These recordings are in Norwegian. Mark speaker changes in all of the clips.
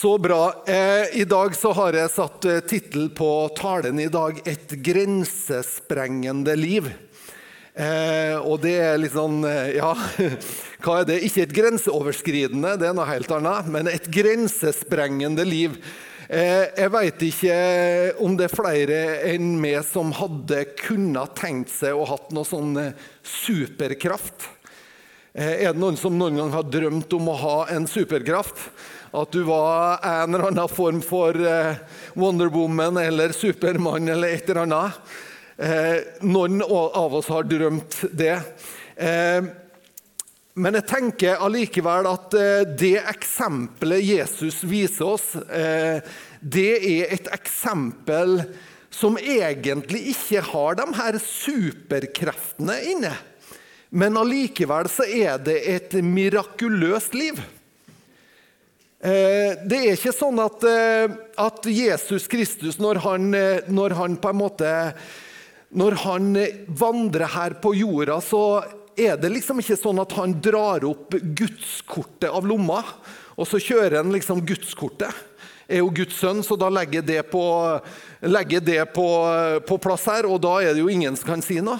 Speaker 1: Så bra. Eh, I dag så har jeg satt eh, tittel på talen i dag 'Et grensesprengende liv'. Eh, og det er litt sånn eh, Ja, hva er det? Ikke et grenseoverskridende, det er noe helt annet, men et grensesprengende liv. Eh, jeg veit ikke om det er flere enn meg som hadde kunnet tenkt seg å hatt noe sånn superkraft. Er det noen som noen gang har drømt om å ha en superkraft? At du var en eller annen form for Wonder Woman eller Supermann eller et eller annet? Noen av oss har drømt det. Men jeg tenker allikevel at det eksempelet Jesus viser oss, det er et eksempel som egentlig ikke har de her superkreftene inne. Men allikevel så er det et mirakuløst liv. Det er ikke sånn at, at Jesus Kristus, når han, når han, på en måte Når han vandrer her på jorda, så er det liksom ikke sånn at han drar opp gudskortet av lomma, og så kjører han liksom gudskortet. Er jo Guds sønn, så da legger jeg det, på, legger det på, på plass her, og da er det jo ingen som kan si noe.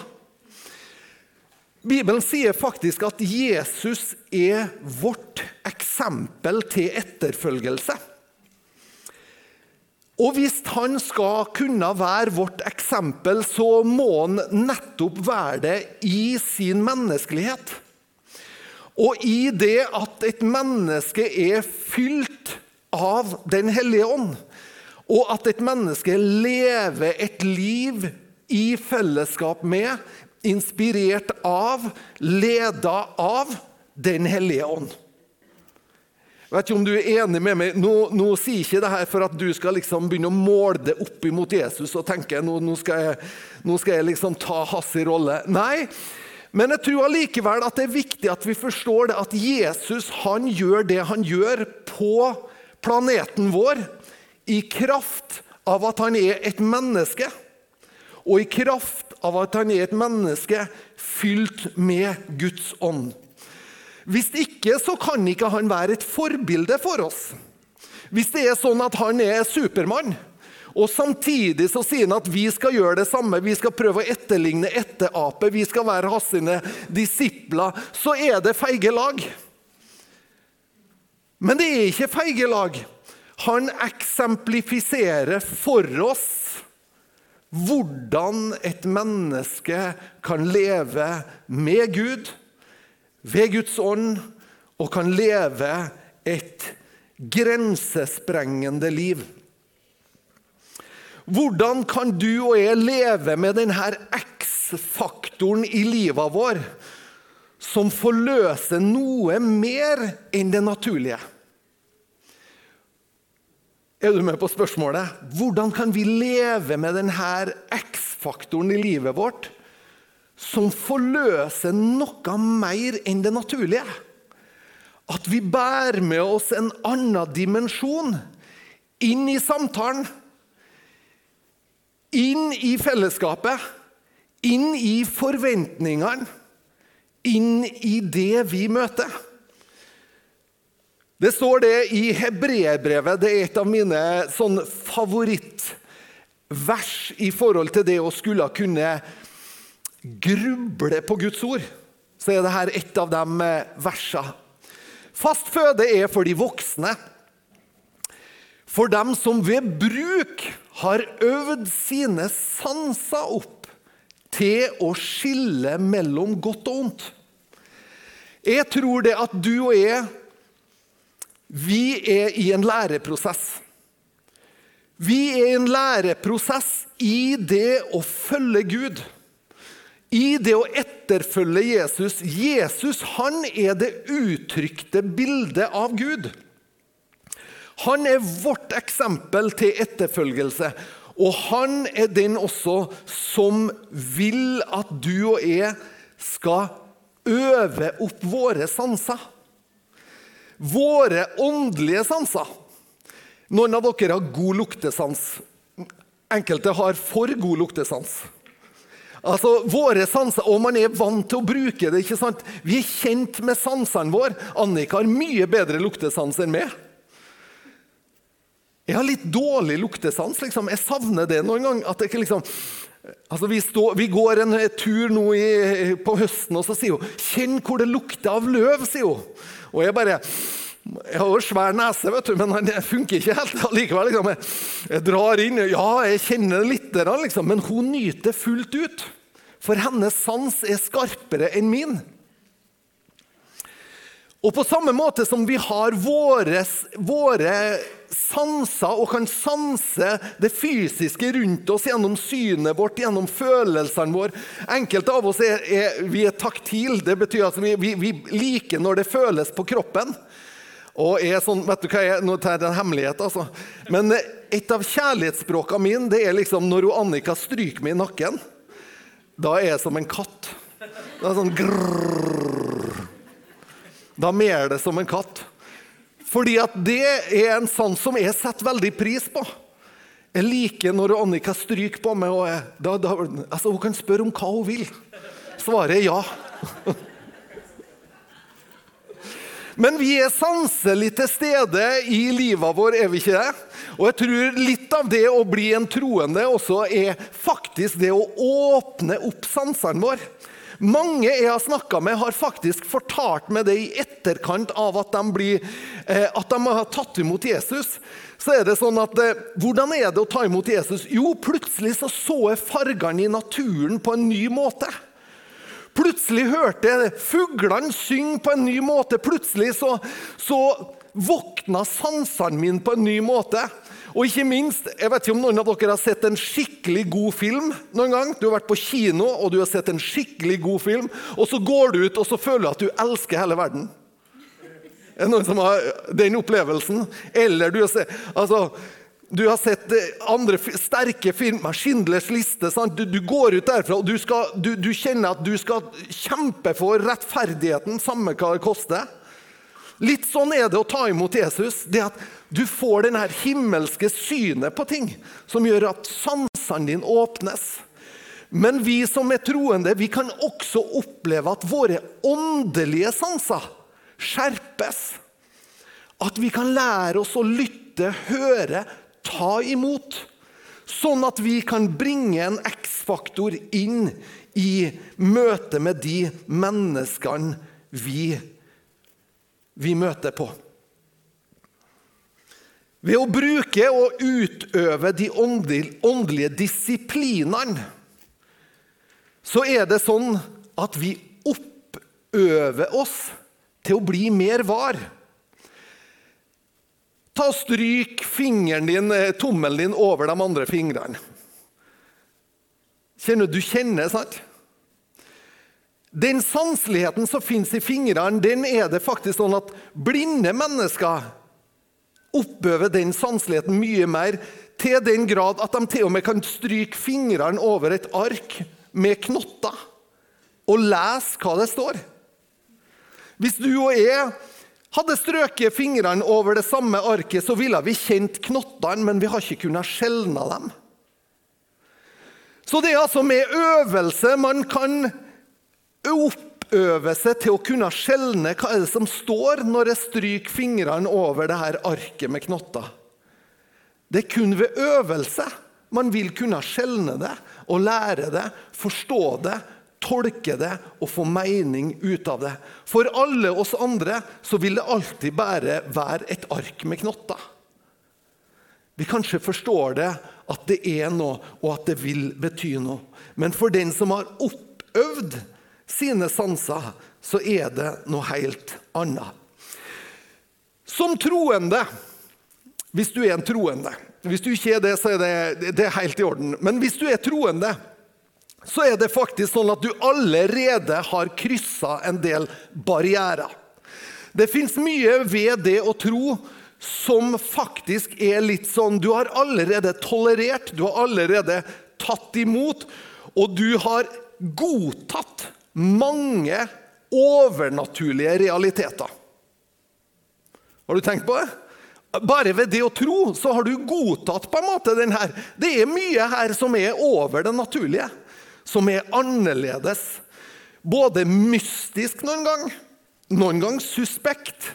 Speaker 1: Bibelen sier faktisk at Jesus er vårt eksempel til etterfølgelse. Og hvis han skal kunne være vårt eksempel, så må han nettopp være det i sin menneskelighet. Og i det at et menneske er fylt av Den hellige ånd, og at et menneske lever et liv i fellesskap med, inspirert av, leda av Den hellige ånd. Jeg vet ikke om du er enig med meg. Nå, nå sier ikke det her for at du skal liksom begynne å måle det opp imot Jesus og tenke nå, nå skal jeg, nå skal jeg liksom ta hans rolle. Nei, men jeg tror allikevel at det er viktig at vi forstår det at Jesus han gjør det han gjør på planeten vår i kraft av at han er et menneske, og i kraft av at han er et menneske fylt med Guds ånd. Hvis ikke så kan ikke han være et forbilde for oss. Hvis det er sånn at han er Supermann, og samtidig så sier han at vi skal gjøre det samme, vi skal prøve å etterligne etterape, vi skal være hans sine disipler, så er det feige lag. Men det er ikke feige lag. Han eksemplifiserer for oss hvordan et menneske kan leve med Gud, ved Guds ånd, og kan leve et grensesprengende liv. Hvordan kan du og jeg leve med denne X-faktoren i livet vår som forløser noe mer enn det naturlige? Er du med på spørsmålet? Hvordan kan vi leve med denne X-faktoren i livet vårt som forløser noe mer enn det naturlige? At vi bærer med oss en annen dimensjon inn i samtalen, inn i fellesskapet, inn i forventningene, inn i det vi møter. Det står det i Hebreerbrevet. Det er et av mine sånn favorittvers i forhold til det å skulle kunne gruble på Guds ord. Så er dette et av de versene. Fast føde er for de voksne. For dem som ved bruk har øvd sine sanser opp til å skille mellom godt og ondt. Jeg tror det at du og jeg vi er i en læreprosess. Vi er i en læreprosess i det å følge Gud. I det å etterfølge Jesus. Jesus han er det uttrykte bildet av Gud. Han er vårt eksempel til etterfølgelse. Og han er den også som vil at du og jeg skal øve opp våre sanser. Våre åndelige sanser. Noen av dere har god luktesans. Enkelte har for god luktesans. Altså, våre sanser, Og man er vant til å bruke det. ikke sant? Vi er kjent med sansene våre. Annika har mye bedre luktesans enn meg. Jeg har litt dårlig luktesans. Liksom. Jeg savner det noen gang. At jeg liksom Altså, vi, står, vi, går en tur nå i, på høsten, og så sier hun 'Kjenn hvor det lukter av løv', sier hun. Og jeg bare jeg har jo svær nese, vet du, men det funker ikke helt allikevel. Liksom. Jeg, jeg, drar inn Ja, jeg kjenner det litt, liksom, men hun nyter fullt ut. For hennes sans er skarpere enn min. Og på samme måte som vi har våre, våre, sanser og kan sanse det fysiske rundt oss gjennom synet vårt, gjennom følelsene våre Enkelte av oss er, er, vi er taktil. Det betyr at vi, vi, vi, liker når det føles på kroppen. Og er sånn, vet du hva jeg, Nå tar jeg en hemmelighet, altså. Men et av kjærlighetsspråkene mine det er liksom når Annika stryker meg i nakken. Da er jeg som en katt. Det er sånn grrr. Da mer det som en katt. Fordi at det er en sans som jeg setter veldig pris på. Jeg liker når Annika stryker på meg. og jeg, da, da, altså Hun kan spørre om hva hun vil. Svaret er ja. Men vi er sanselig til stede i livet vår, er vi ikke det? Og jeg tror litt av det å bli en troende også er faktisk det å åpne opp sansene våre. Mange jeg har snakka med, har faktisk fortalt meg det i etterkant av at de, blir, eh, at de har tatt imot Jesus. Så er det sånn at, eh, Hvordan er det å ta imot Jesus? Jo, plutselig så, så jeg fargene i naturen på en ny måte. Plutselig hørte jeg fuglene synge på en ny måte. Plutselig så, så våkna sansene mine på en ny måte. Og ikke minst, jeg vet ikke om noen av dere har sett en skikkelig god film noen gang. Du har vært på kino og du har sett en skikkelig god film, og så går du ut og så føler du at du elsker hele verden. Er det noen som har den opplevelsen? Eller du har sett, altså, du har sett eh, andre sterke filmer, 'Schindlers liste'. Du, du, går ut derfra og du, skal, du, du kjenner at du skal kjempe for rettferdigheten, samme hva det koster. Litt sånn er det å ta imot Jesus. det at Du får denne himmelske synet på ting som gjør at sansene dine åpnes. Men vi som er troende, vi kan også oppleve at våre åndelige sanser skjerpes. At vi kan lære oss å lytte, høre, ta imot. Sånn at vi kan bringe en X-faktor inn i møte med de menneskene vi vi møter på. Ved å bruke og utøve de åndelige disiplinene så er det sånn at vi oppøver oss til å bli mer var. Ta og Stryk fingeren din, eh, tommelen din over de andre fingrene. Kjenner Du kjenner, sant? Den sanseligheten som fins i fingrene, den er det faktisk sånn at blinde mennesker oppøver den sanseligheten mye mer, til den grad at de til og med kan stryke fingrene over et ark med knotter og lese hva det står. Hvis du og jeg hadde strøket fingrene over det samme arket, så ville vi kjent knottene, men vi har ikke kunnet skjelne dem. Så det er altså med øvelse man kan oppøve seg til å kunne skjelne hva er det som står når jeg stryker fingrene over det her arket med knotter. Det er kun ved øvelse man vil kunne skjelne det og lære det, forstå det, tolke det og få mening ut av det. For alle oss andre så vil det alltid bare være et ark med knotter. Vi kanskje forstår det, at det er noe, og at det vil bety noe. Men for den som har oppøvd sine sanser, så er det noe helt annet. Som troende, hvis du er en troende Hvis du ikke er det, så er det, det er helt i orden. Men hvis du er troende, så er det faktisk sånn at du allerede har kryssa en del barrierer. Det fins mye ved det å tro som faktisk er litt sånn Du har allerede tolerert, du har allerede tatt imot, og du har godtatt mange overnaturlige realiteter. Har du tenkt på det? Bare ved det å tro så har du godtatt på en måte den her. Det er mye her som er over det naturlige, som er annerledes. Både mystisk noen gang, noen gang suspekt.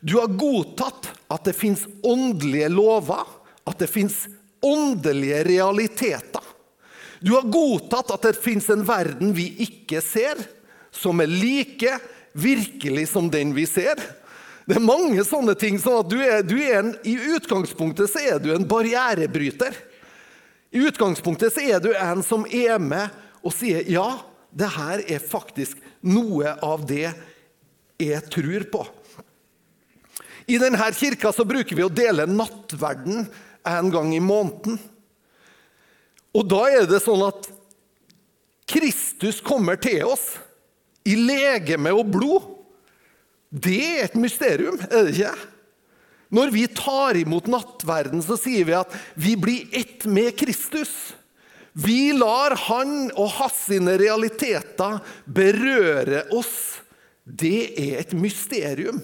Speaker 1: Du har godtatt at det fins åndelige lover, at det fins åndelige realiteter. Du har godtatt at det fins en verden vi ikke ser, som er like virkelig som den vi ser. Det er mange sånne ting. sånn at du er, du er en, I utgangspunktet så er du en barrierebryter. I utgangspunktet så er du en som er med og sier ja, det her er faktisk noe av det jeg tror på. I denne kirka så bruker vi å dele nattverden en gang i måneden. Og da er det sånn at Kristus kommer til oss i legeme og blod. Det er et mysterium, er det ikke? Når vi tar imot nattverden, så sier vi at vi blir ett med Kristus. Vi lar Han og hans sine realiteter berøre oss. Det er et mysterium.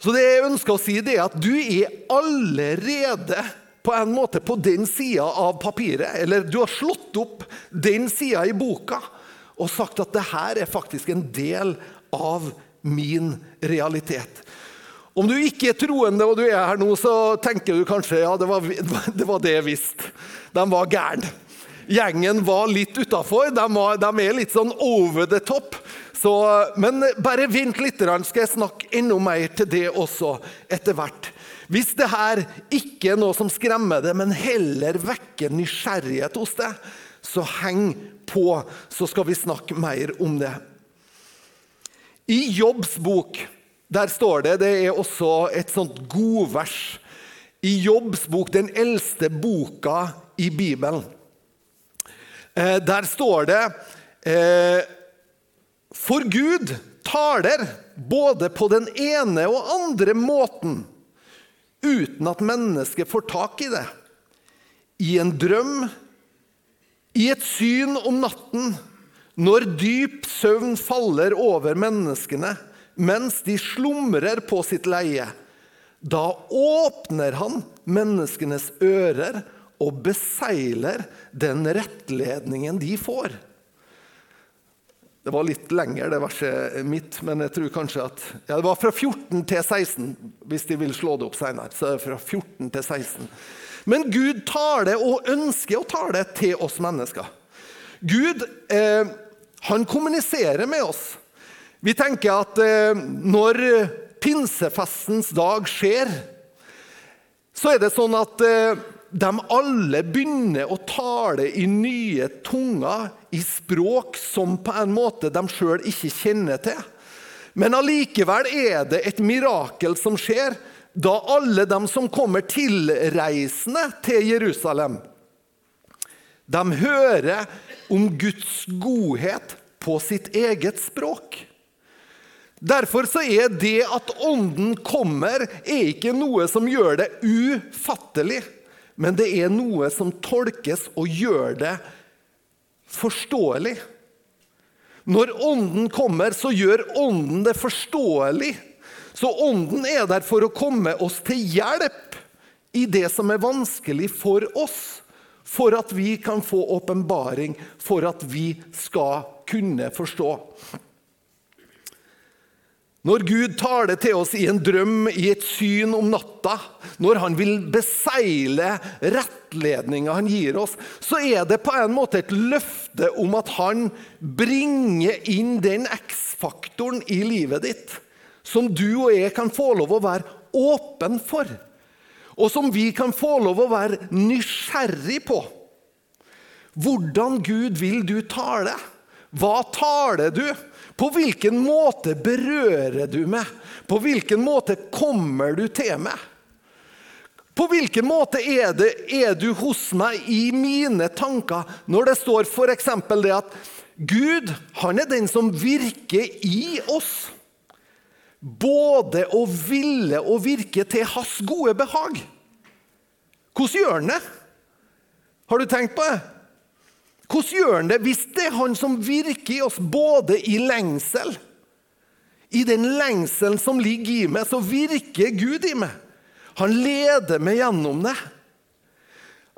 Speaker 1: Så det jeg ønsker å si, det er at du er allerede på en måte på den sida av papiret. Eller du har slått opp den sida i boka og sagt at det her er faktisk en del av min realitet. Om du ikke er troende og du er her nå, så tenker du kanskje ja, det var det, var det jeg visste. De var gærne. Gjengen var litt utafor. De, de, er litt sånn over the top. Så, men bare vent litt, skal jeg snakke enda mer til det også etter hvert. Hvis det her ikke er noe som skremmer deg, men heller vekker nysgjerrighet hos deg, så heng på, så skal vi snakke mer om det. I Jobbs bok der står det, det er også et sånt godvers i Jobbs bok, den eldste boka i Bibelen. Eh, der står det eh, For Gud taler både på den ene og andre måten uten at mennesket får tak i det. I en drøm, i et syn om natten når dyp søvn faller over menneskene mens de slumrer på sitt leie, da åpner han menneskenes ører og beseiler den rettledningen de får. Det var litt lenger, det verset mitt, men jeg tror kanskje at ja, Det var fra 14 til 16, hvis de vil slå det opp senere. Så er det fra 14 til 16. Men Gud tar det, og ønsker å ta det, til oss mennesker. Gud eh, han kommuniserer med oss. Vi tenker at eh, når pinsefestens dag skjer, så er det sånn at eh, de alle begynner å tale i nye tunger, i språk som på en måte de sjøl ikke kjenner til. Men allikevel er det et mirakel som skjer da alle de som kommer tilreisende til Jerusalem, de hører om Guds godhet på sitt eget språk. Derfor så er det at Ånden kommer, er ikke noe som gjør det ufattelig, men det er noe som tolkes og gjør det forståelig. Når Ånden kommer, så gjør Ånden det forståelig. Så Ånden er der for å komme oss til hjelp i det som er vanskelig for oss for at vi kan få åpenbaring, for at vi skal kunne forstå. Når Gud taler til oss i en drøm, i et syn om natta, når han vil beseile rettledninga han gir oss, så er det på en måte et løfte om at han bringer inn den X-faktoren i livet ditt som du og jeg kan få lov å være åpen for og som vi kan få lov å være nysgjerrig på. Hvordan Gud vil du tale? Hva taler du? På hvilken måte berører du meg? På hvilken måte kommer du til meg? På hvilken måte er, det, er du hos meg i mine tanker når det står f.eks. det at Gud han er den som virker i oss? både å ville og virke til hans gode behag. Hvordan gjør han det? Har du tenkt på det? Hvordan gjør han det hvis det er han som virker i oss både i lengsel I den lengselen som ligger i meg, så virker Gud i meg. Han leder meg gjennom det.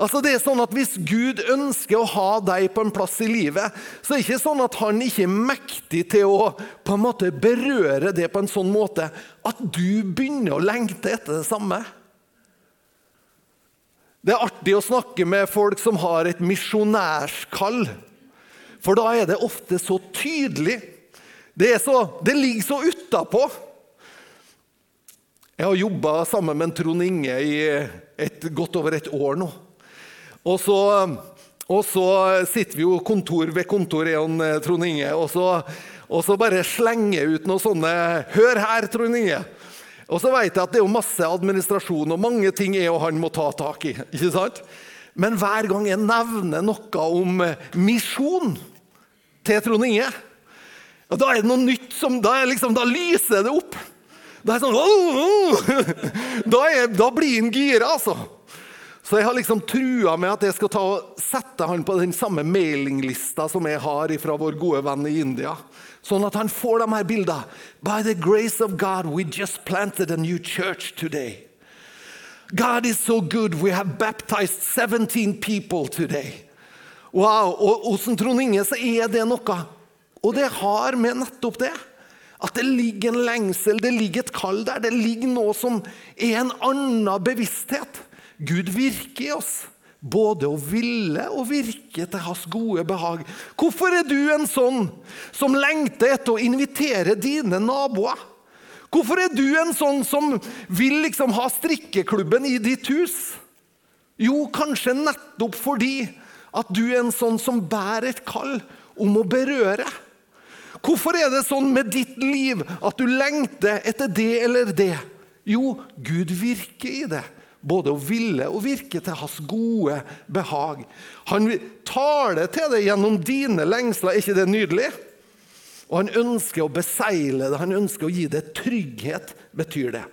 Speaker 1: Altså det er sånn at Hvis Gud ønsker å ha deg på en plass i livet, så er det ikke sånn at han ikke er mektig til å på en måte berøre det på en sånn måte at du begynner å lengte etter det samme. Det er artig å snakke med folk som har et misjonærskall. For da er det ofte så tydelig. Det, så, det ligger så utapå. Jeg har jobba sammen med Trond Inge i et, godt over et år nå. Og så, og så sitter vi jo kontor ved kontor, Eon Trond Inge, og så, og så bare slenger jeg ut noen sånne 'Hør her, Trond Inge'. Og så vet jeg at det er masse administrasjon og mange ting jeg og han må ta tak i. ikke sant? Men hver gang jeg nevner noe om misjon til Trond Inge, da er det noe nytt som Da, liksom, da lyser det opp. Da, sånn, oh, oh. da, er, da blir han gira, altså. Så jeg har liksom trua med at jeg skal ta og sette han på den samme mailinglista som jeg har fra vår gode venn i India. Sånn at han får de her bildene. By the grace of God, we just planted a new church today. God is so good, we have baptized 17 people today. Wow, Og hos Trond Inge så er det noe. Og det har med nettopp det. At det ligger en lengsel, det ligger et kall der. Det ligger noe som er en annen bevissthet. Gud virker i oss både å ville og virke til hans gode behag. Hvorfor er du en sånn som lengter etter å invitere dine naboer? Hvorfor er du en sånn som vil liksom ha strikkeklubben i ditt hus? Jo, kanskje nettopp fordi at du er en sånn som bærer et kall om å berøre. Hvorfor er det sånn med ditt liv at du lengter etter det eller det? Jo, Gud virker i det både å ville og virke til hans gode behag. Han taler til deg gjennom dine lengsler. Er ikke det nydelig? Og han ønsker å besegle det, han ønsker å gi det trygghet, betyr det.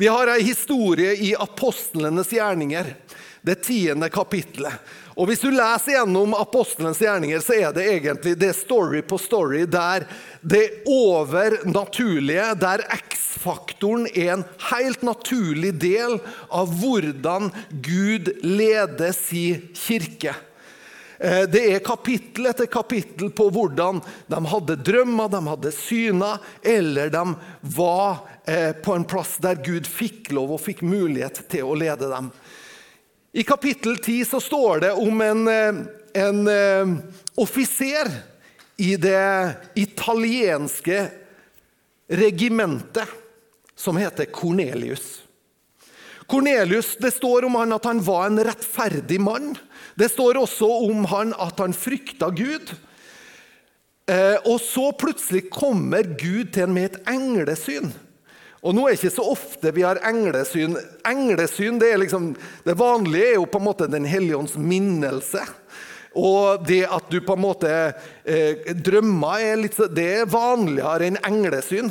Speaker 1: Vi har ei historie i apostlenes gjerninger, det tiende kapittelet. Og Hvis du leser gjennom apostelens gjerninger, så er det egentlig det story på story der det overnaturlige, der X-faktoren er en helt naturlig del av hvordan Gud leder sin kirke. Eh, det er kapittel etter kapittel på hvordan de hadde drømmer, de hadde syner, eller de var eh, på en plass der Gud fikk lov og fikk mulighet til å lede dem. I kapittel 10 så står det om en, eh, en uh, offiser i det italienske regimentet som heter Kornelius. Kornelius, Det står om han at han var en rettferdig mann. Det står også om han at han frykta Gud. Eh, og så plutselig kommer Gud til ham med et englesyn. Og nå er det ikke så ofte vi har englesyn. Englesyn, Det liksom, det vanlige er jo på en måte Den hellige ånds minnelse. Og det at du på en måte eh, drømmer, er litt, det er vanligere enn englesyn.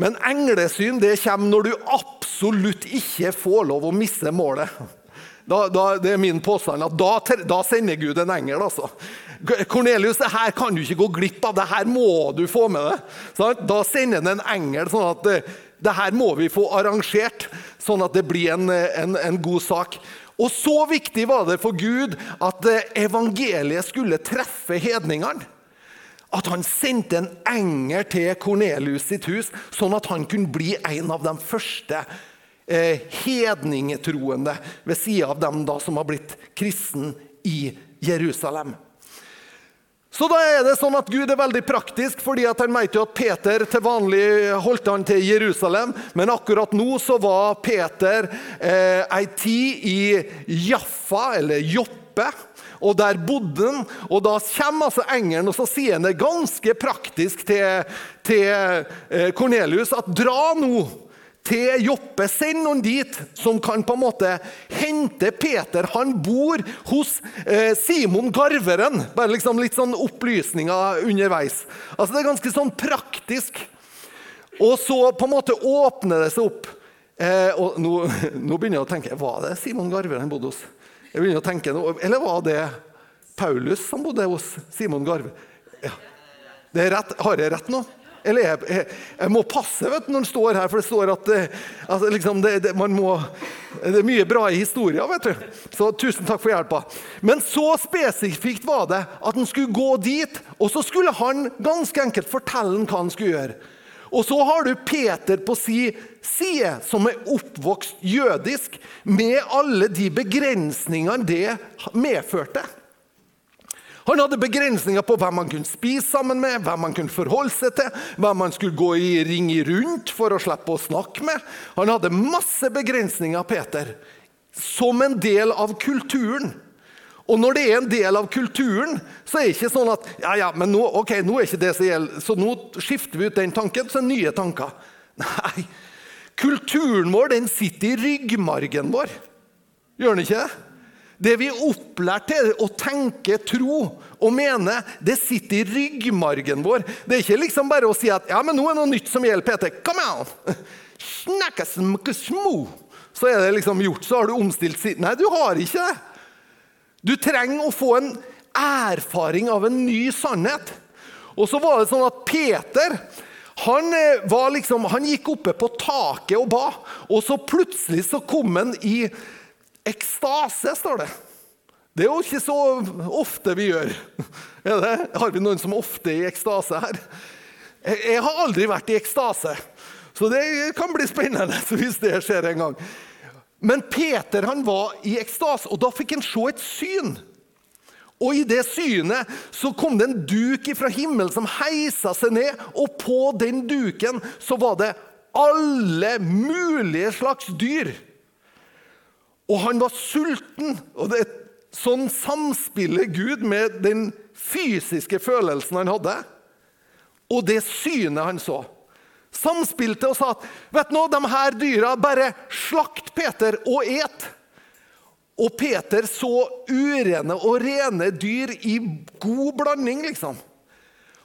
Speaker 1: Men englesyn det kommer når du absolutt ikke får lov å miste målet. Da, da, det er min påstand at da, da sender Gud en engel. altså. Kornelius, det her kan du ikke gå glipp av. Det her må du få med deg. Da sender han en engel, sånn at eh, det her må vi få arrangert, sånn at det blir en, en, en god sak. Og så viktig var det for Gud at eh, evangeliet skulle treffe hedningene. At han sendte en engel til Kornelius sitt hus, sånn at han kunne bli en av de første eh, hedningetroende ved sida av dem da som har blitt kristen i Jerusalem. Så da er det sånn at Gud er veldig praktisk, fordi han vet jo at Peter til vanlig holdt han til Jerusalem. Men akkurat nå så var Peter eh, ei tid i Jaffa, eller Joppe. Og der bodde han. Og da kommer altså engelen og så sier han det ganske praktisk til, til Kornelius eh, at dra nå til Joppe. Send noen dit som kan på en måte hente Peter. Han bor hos eh, Simon Garveren. Bare liksom litt sånn opplysninger underveis. Altså Det er ganske sånn praktisk. Og så på en måte åpner det seg opp. Eh, og nå, nå, begynner jeg å tenke Var det Simon Garveren bodde hos? Jeg begynner å tenke, Eller var det Paulus som bodde hos Simon Garveren? Ja. Det er rett. Har jeg rett nå? Eller jeg, jeg, jeg, må passe vet du, når en står her, for det står at altså, liksom, det, det, må, det, er mye bra i historien. vet du. Så tusen takk for hjelpa. Men så spesifikt var det at han skulle gå dit, og så skulle han ganske enkelt fortelle hva han skulle gjøre. Og så har du Peter på si side, som er oppvokst jødisk, med alle de begrensningene det medførte. Han hadde begrensninger på hvem han kunne spise sammen med, hvem han kunne forholde seg til, hvem han skulle gå i ring rundt for å slippe å snakke med. Han hadde masse begrensninger, Peter, som en del av kulturen. Og når det er en del av kulturen, så er det ikke sånn at ja, ja, men nå, ok, nå er ikke det som gjelder, så nå skifter vi ut den tanken, det nye tanker. Nei, kulturen vår den sitter i ryggmargen vår. Gjør den ikke det? Det vi er opplært til å tenke, tro og mene, det sitter i ryggmargen vår. Det er ikke liksom bare å si at ja, men nå er det noe nytt som gjelder Peter. Come on! Så er det liksom gjort, så har du omstilt sitt. Nei, du har ikke det. Du trenger å få en erfaring av en ny sannhet. Og så var det sånn at Peter han, eh, liksom, han gikk oppe på taket og ba, og så plutselig så kom han i ekstase, står det. Det er jo ikke så ofte vi gjør. Har vi noen som ofte er i ekstase her? Jeg har aldri vært i ekstase, så det kan bli spennende hvis det skjer en gang. Men Peter han var i ekstase, og da fikk han se et syn. Og I det synet så kom det en duk fra himmelen som heisa seg ned, og på den duken så var det alle mulige slags dyr. Og han var sulten. og det, er Sånn samspiller Gud med den fysiske følelsen han hadde, og det synet han så samspilte og sa at vet du nå, de her dyra, bare slakt Peter og et. Og Peter så urene og rene dyr i god blanding, liksom.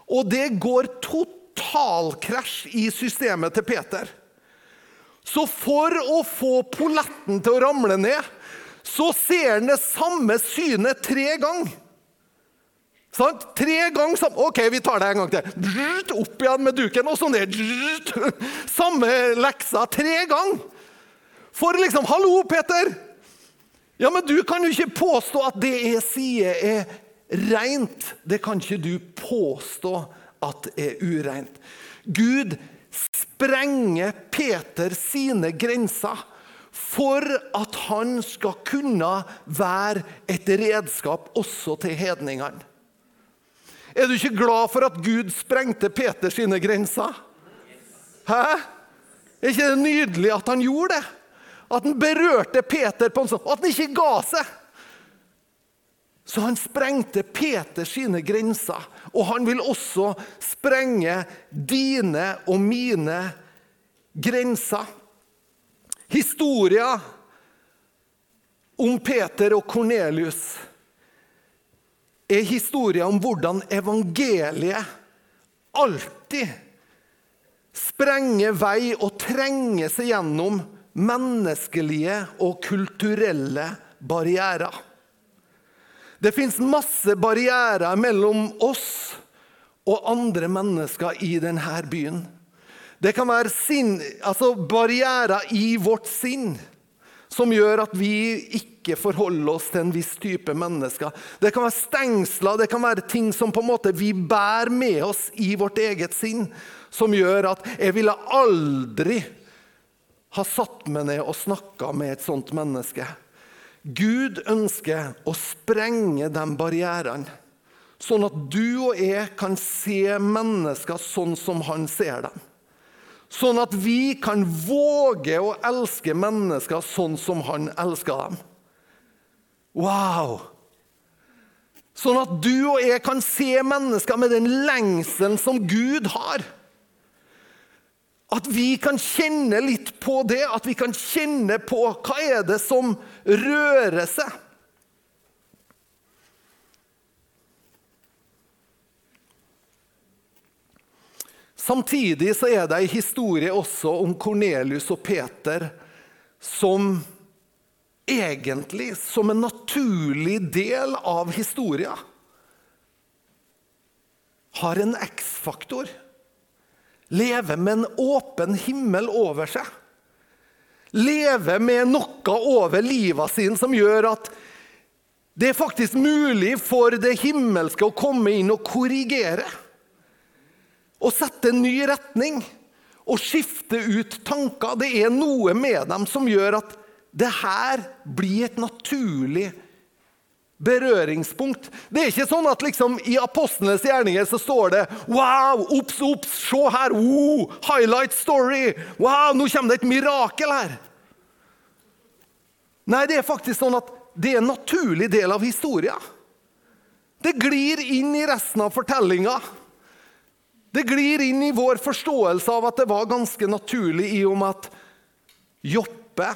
Speaker 1: Og det går totalkrasj i systemet til Peter. Så for å få polletten til å ramle ned, så ser han det samme synet tre ganger. Sånn? Tre ganger sammen. OK, vi tar det en gang til. Opp igjen med duken, og så ned. Samme leksa tre ganger. For liksom Hallo, Peter! Ja, men du kan jo ikke påstå at det jeg sier, er rent. Det kan ikke du påstå at er ureint. Gud sprenger Peter sine grenser for at han skal kunne være et redskap også til hedningene. Er du ikke glad for at Gud sprengte Peter sine grenser? Hæ? Er ikke det nydelig at han gjorde det? At han berørte Peter på en sånn At han ikke ga seg. Så han sprengte Peter sine grenser. Og han vil også sprenge dine og mine grenser. Historia om Peter og Kornelius er historia om hvordan evangeliet alltid sprenger vei og trenger seg gjennom menneskelige og kulturelle barrierer. Det fins masse barrierer mellom oss og andre mennesker i denne byen. Det kan være sinn, altså barrierer i vårt sinn som gjør at vi ikke forholder oss til en viss type mennesker. Det kan være stengsler, det kan være ting som på en måte vi bærer med oss i vårt eget sinn, som gjør at jeg ville aldri ha satt meg ned og snakka med et sånt menneske. Gud ønsker å sprenge de barrierene, sånn at du og jeg kan se mennesker sånn som han ser dem. Sånn at vi kan våge å elske mennesker sånn som han elsker dem. Wow! Sånn at du og jeg kan se mennesker med den lengselen som Gud har. At vi kan kjenne litt på det, at vi kan kjenne på hva er det som rører seg. Samtidig så er det en historie også om Kornelius og Peter som egentlig, som en naturlig del av historien, har en X-faktor. Lever med en åpen himmel over seg. Leve med noe over livet sin som gjør at det er faktisk mulig for det himmelske å komme inn og korrigere og sette en ny retning. og skifte ut tanker. Det er noe med dem som gjør at det her blir et naturlig berøringspunkt. Det er ikke sånn at liksom i apostlenes gjerninger så står det Wow, Ops, ops! se her! Oh, highlight story! Wow, nå kommer det et mirakel her! Nei, det er faktisk sånn at det er en naturlig del av historien. Det glir inn i resten av fortellinga. Det glir inn i vår forståelse av at det var ganske naturlig i og med at Joppe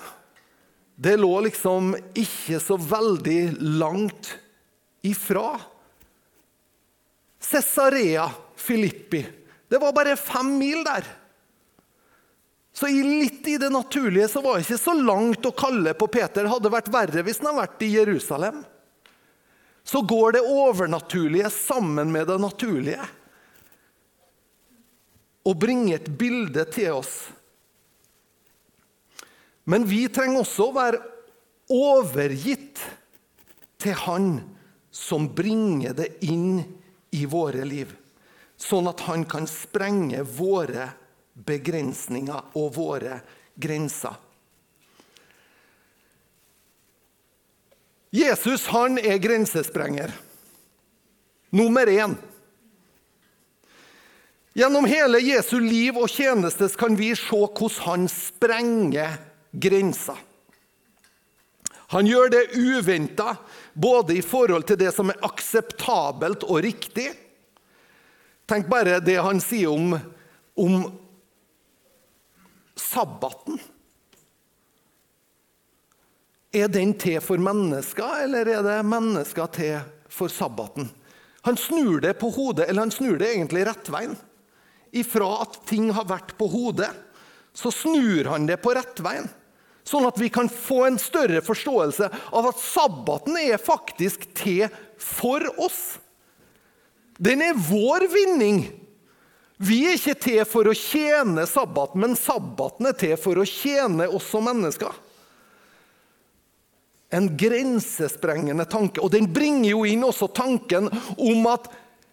Speaker 1: det lå liksom ikke så veldig langt ifra. Cesarea Filippi. Det var bare fem mil der. Så litt i det naturlige så var det ikke så langt å kalle på Peter. Det hadde vært verre hvis han hadde vært i Jerusalem. Så går det overnaturlige sammen med det naturlige og bringer et bilde til oss men vi trenger også å være overgitt til Han som bringer det inn i våre liv, sånn at han kan sprenge våre begrensninger og våre grenser. Jesus han er grensesprenger. Nummer én. Gjennom hele Jesu liv og tjeneste kan vi se hvordan han sprenger grenser. Han gjør det uventa, både i forhold til det som er akseptabelt og riktig. Tenk bare det han sier om, om sabbaten. Er den til for mennesker, eller er det mennesker til for sabbaten? Han snur det på hodet, eller han snur det egentlig rett veien. Ifra at ting har vært på hodet, så snur han det på rett veien. Sånn at vi kan få en større forståelse av at sabbaten er faktisk til for oss. Den er vår vinning. Vi er ikke til for å tjene sabbaten, men sabbaten er til for å tjene oss som mennesker. En grensesprengende tanke. Og den bringer jo inn også tanken om at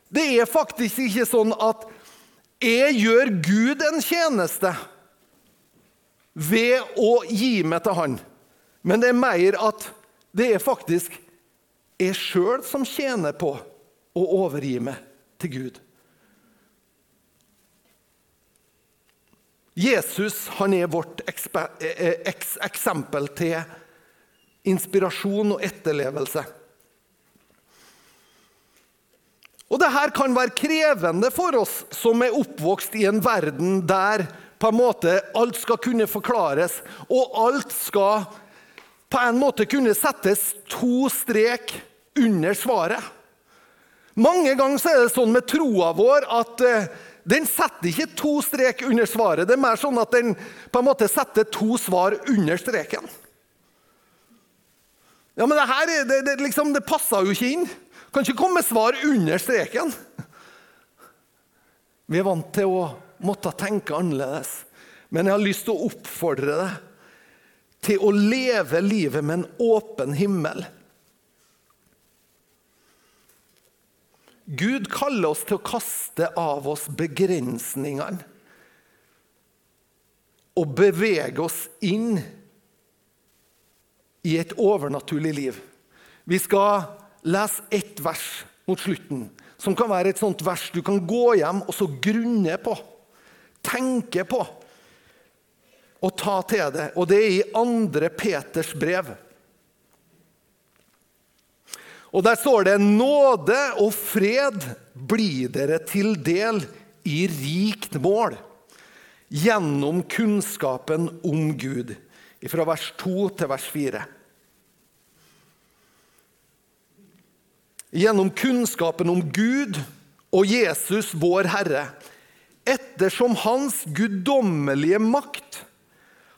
Speaker 1: det er faktisk ikke sånn at jeg gjør Gud en tjeneste ved å gi meg til Han. Men det er mer at det er faktisk jeg sjøl som tjener på å overgi meg til Gud. Jesus han er vårt eh, eksempel til inspirasjon og etterlevelse. Og Dette kan være krevende for oss som er oppvokst i en verden der på en måte alt skal kunne forklares, og alt skal på en måte kunne settes to strek under svaret. Mange ganger så er det sånn med troa vår at uh, den setter ikke to strek under svaret. Det er mer sånn at den på en måte setter to svar under streken. Ja, Men det her det, det, liksom, det passer jo ikke inn. Kan ikke komme svar under streken. Vi er vant til å måtte tenke annerledes. Men jeg har lyst til å oppfordre deg til å leve livet med en åpen himmel. Gud kaller oss til å kaste av oss begrensningene og bevege oss inn i et overnaturlig liv. Vi skal lese ett vers mot slutten, som kan være et sånt vers du kan gå hjem og så grunne på tenke på og ta til det. Og det er i andre Peters brev. Og Der står det nåde og fred blir dere til del i rikt mål gjennom kunnskapen om Gud. Fra vers 2 til vers 4. Gjennom kunnskapen om Gud og Jesus, vår Herre, ettersom Hans guddommelige makt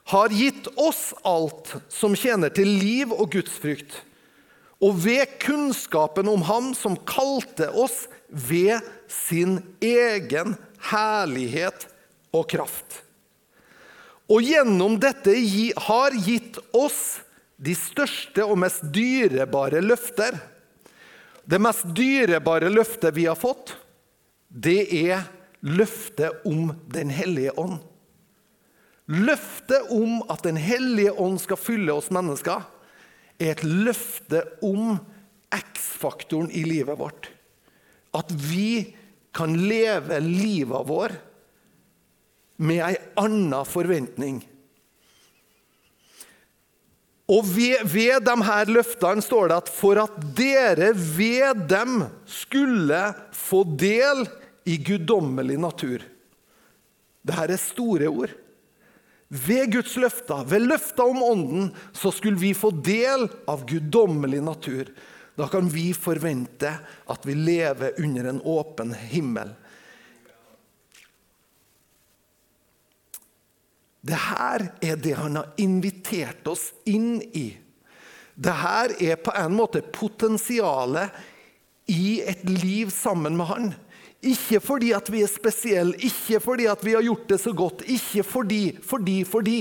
Speaker 1: har gitt oss alt som tjener til liv og gudsfrykt, og ved kunnskapen om Ham som kalte oss ved sin egen herlighet og kraft. Og gjennom dette har gitt oss de største og mest dyrebare løfter. Det mest dyrebare løftet vi har fått, det er løftet om Den hellige ånd. Løftet om at Den hellige ånd skal fylle oss mennesker, er et løfte om X-faktoren i livet vårt. At vi kan leve livet vår med ei anna forventning. Og ved, ved de her løftene står det at for at dere ved dem skulle få del i guddommelig natur. Dette er store ord. Ved Guds løfter, ved løfter om Ånden, så skulle vi få del av guddommelig natur. Da kan vi forvente at vi lever under en åpen himmel. Det her er det han har invitert oss inn i. Det her er på en måte potensialet i et liv sammen med han. Ikke fordi at vi er spesielle, ikke fordi at vi har gjort det så godt, ikke fordi, fordi, fordi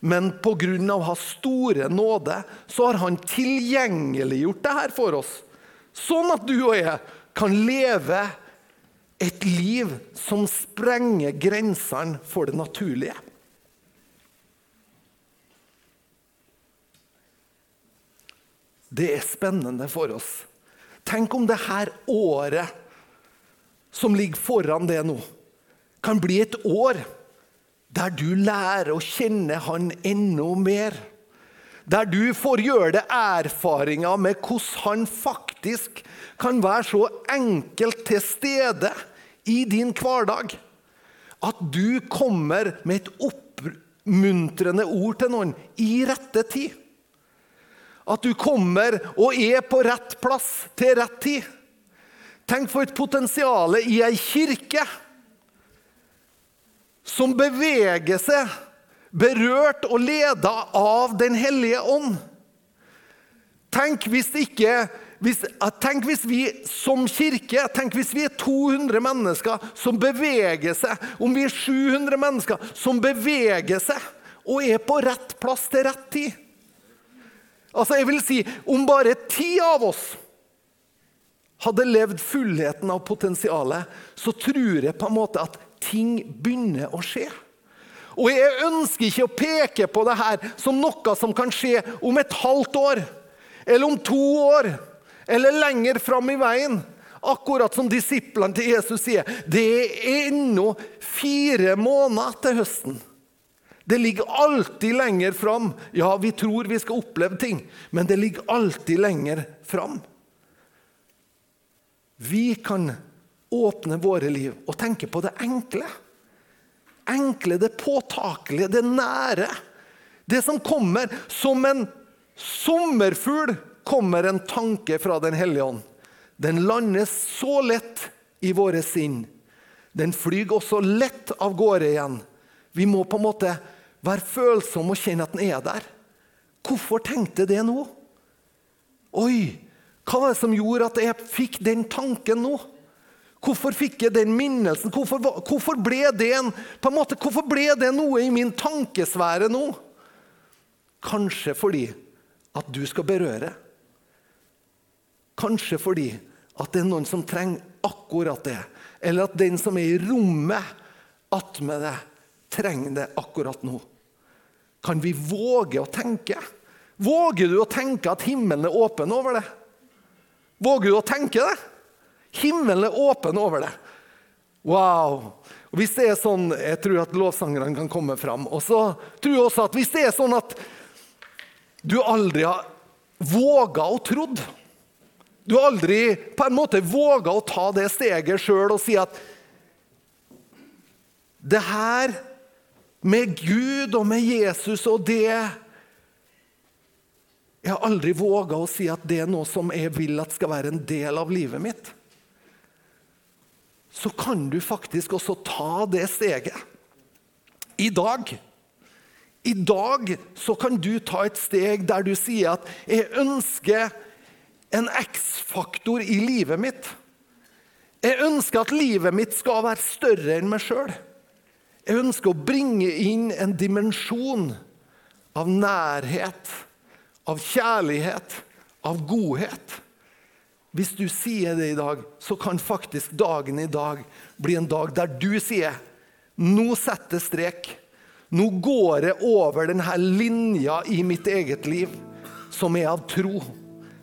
Speaker 1: men pga. hans store nåde så har han tilgjengeliggjort det her for oss. Sånn at du og jeg kan leve et liv som sprenger grensene for det naturlige. Det er spennende for oss. Tenk om det her året som ligger foran det nå, kan bli et år der du lærer å kjenne Han enda mer. Der du får gjøre deg erfaringer med hvordan Han faktisk kan være så enkelt til stede i din hverdag. At du kommer med et oppmuntrende ord til noen i rette tid. At du kommer og er på rett plass til rett tid. Tenk for et potensial i ei kirke som beveger seg, berørt og leda av Den hellige ånd. Tenk hvis, ikke, hvis, tenk hvis vi som kirke tenk hvis vi er 200 mennesker som beveger seg, om vi er 700 mennesker som beveger seg og er på rett plass til rett tid. Altså, jeg vil si, Om bare ti av oss hadde levd fullheten av potensialet, så tror jeg på en måte at ting begynner å skje. Og jeg ønsker ikke å peke på det her som noe som kan skje om et halvt år, eller om to år, eller lenger fram i veien. Akkurat som disiplene til Jesus sier, det er ennå fire måneder til høsten. Det ligger alltid lenger fram. Ja, vi tror vi skal oppleve ting, men det ligger alltid lenger fram. Vi kan åpne våre liv og tenke på det enkle. Enkle, det påtakelige, det nære. Det som kommer som en sommerfugl, kommer en tanke fra Den hellige ånd. Den landes så lett i våre sinn. Den flyr også lett av gårde igjen. Vi må på en måte være følsomme og kjenne at den er der. Hvorfor tenkte jeg det nå? Oi, hva var det som gjorde at jeg fikk den tanken nå? Hvorfor fikk jeg den minnelsen? Hvorfor, hvorfor, ble det en, på en måte, hvorfor ble det noe i min tankesfære nå? Kanskje fordi at du skal berøre. Kanskje fordi at det er noen som trenger akkurat det. Eller at den som er i rommet attmed det, trenger det akkurat nå. Kan vi våge å tenke? Våger du å tenke at himmelen er åpen over det? Våger du å tenke det? Himmelen er åpen over det. Wow! Og Hvis det er sånn, Jeg tror at lovsangerne kan komme fram. Og så tror jeg også at hvis det er sånn at du aldri har våga å trodd Du har aldri på en måte våga å ta det steget sjøl og si at det her med Gud og med Jesus og det jeg har aldri våga å si at det er noe som jeg vil at skal være en del av livet mitt. Så kan du faktisk også ta det steget. I dag. I dag så kan du ta et steg der du sier at 'jeg ønsker en X-faktor i livet mitt'. Jeg ønsker at livet mitt skal være større enn meg sjøl. Jeg ønsker å bringe inn en dimensjon av nærhet av kjærlighet, av godhet. Hvis du sier det i dag, så kan faktisk dagen i dag bli en dag der du sier nå setter strek. Nå går jeg over denne linja i mitt eget liv som er av tro.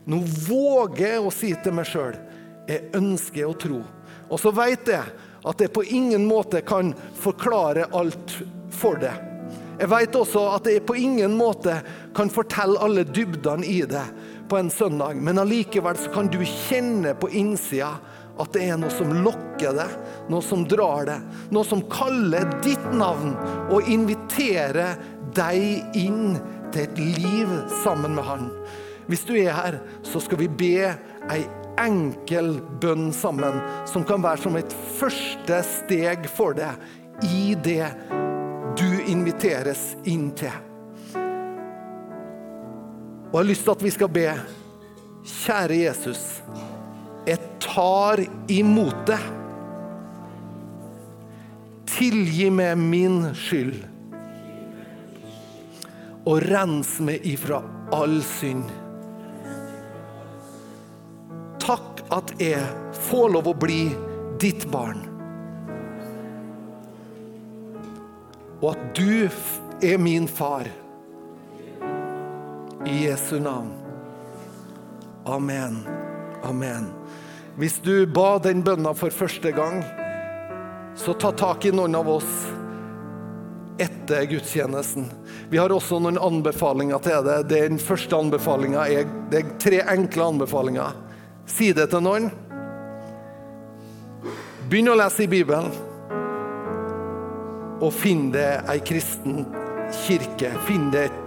Speaker 1: Nå våger jeg å si til meg sjøl jeg ønsker å tro. Og så vet jeg at jeg på ingen måte kan forklare alt for det. Jeg vet også at jeg på ingen måte kan fortelle alle dybdene i det på en søndag, men allikevel så kan du kjenne på innsida at det er noe som lokker deg, noe som drar deg, noe som kaller ditt navn og inviterer deg inn til et liv sammen med Han. Hvis du er her, så skal vi be ei enkel bønn sammen, som kan være som et første steg for deg i det du inviteres inn til. Og jeg har lyst til at vi skal be. Kjære Jesus, jeg tar imot det. Tilgi meg min skyld. Og rens meg ifra all synd. Takk at jeg får lov å bli ditt barn. Og at du er min far. I Jesu navn. Amen. Amen. Hvis du ba den bønna for første gang, så ta tak i noen av oss etter gudstjenesten. Vi har også noen anbefalinger til det. Den første anbefalinga er, det er tre enkle anbefalinger. Si det til noen. Begynn å lese i Bibelen. Og finn deg ei kristen kirke. Finn deg et,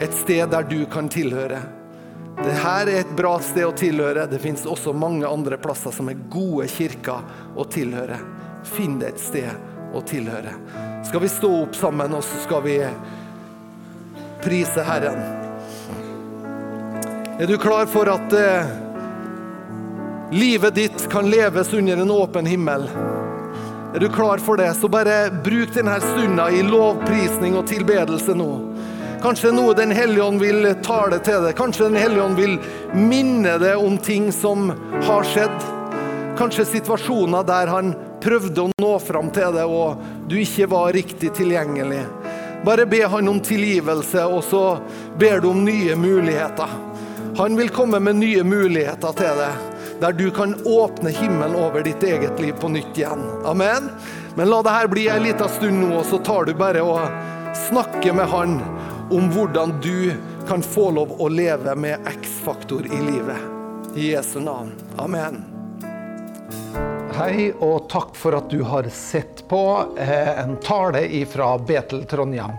Speaker 1: et sted der du kan tilhøre. Dette er et bra sted å tilhøre. Det fins også mange andre plasser som er gode kirker å tilhøre. Finn deg et sted å tilhøre. Skal vi stå opp sammen, og så skal vi prise Herren? Er du klar for at eh, livet ditt kan leves under en åpen himmel? Er du klar for det, så bare bruk denne stunda i lovprisning og tilbedelse nå. Kanskje noe Den hellige ånd vil tale til deg. Kanskje Den hellige ånd vil minne deg om ting som har skjedd. Kanskje situasjoner der han prøvde å nå fram til deg, og du ikke var riktig tilgjengelig. Bare be han om tilgivelse, og så ber du om nye muligheter. Han vil komme med nye muligheter til deg, der du kan åpne himmelen over ditt eget liv på nytt igjen. Amen. Men la det her bli ei lita stund nå, og så tar du bare og snakker med han om hvordan du kan få lov å leve med X-faktor i livet. I Jesu navn. Amen. Hei, og takk for at du har sett på eh, en tale fra Betel Trondheim.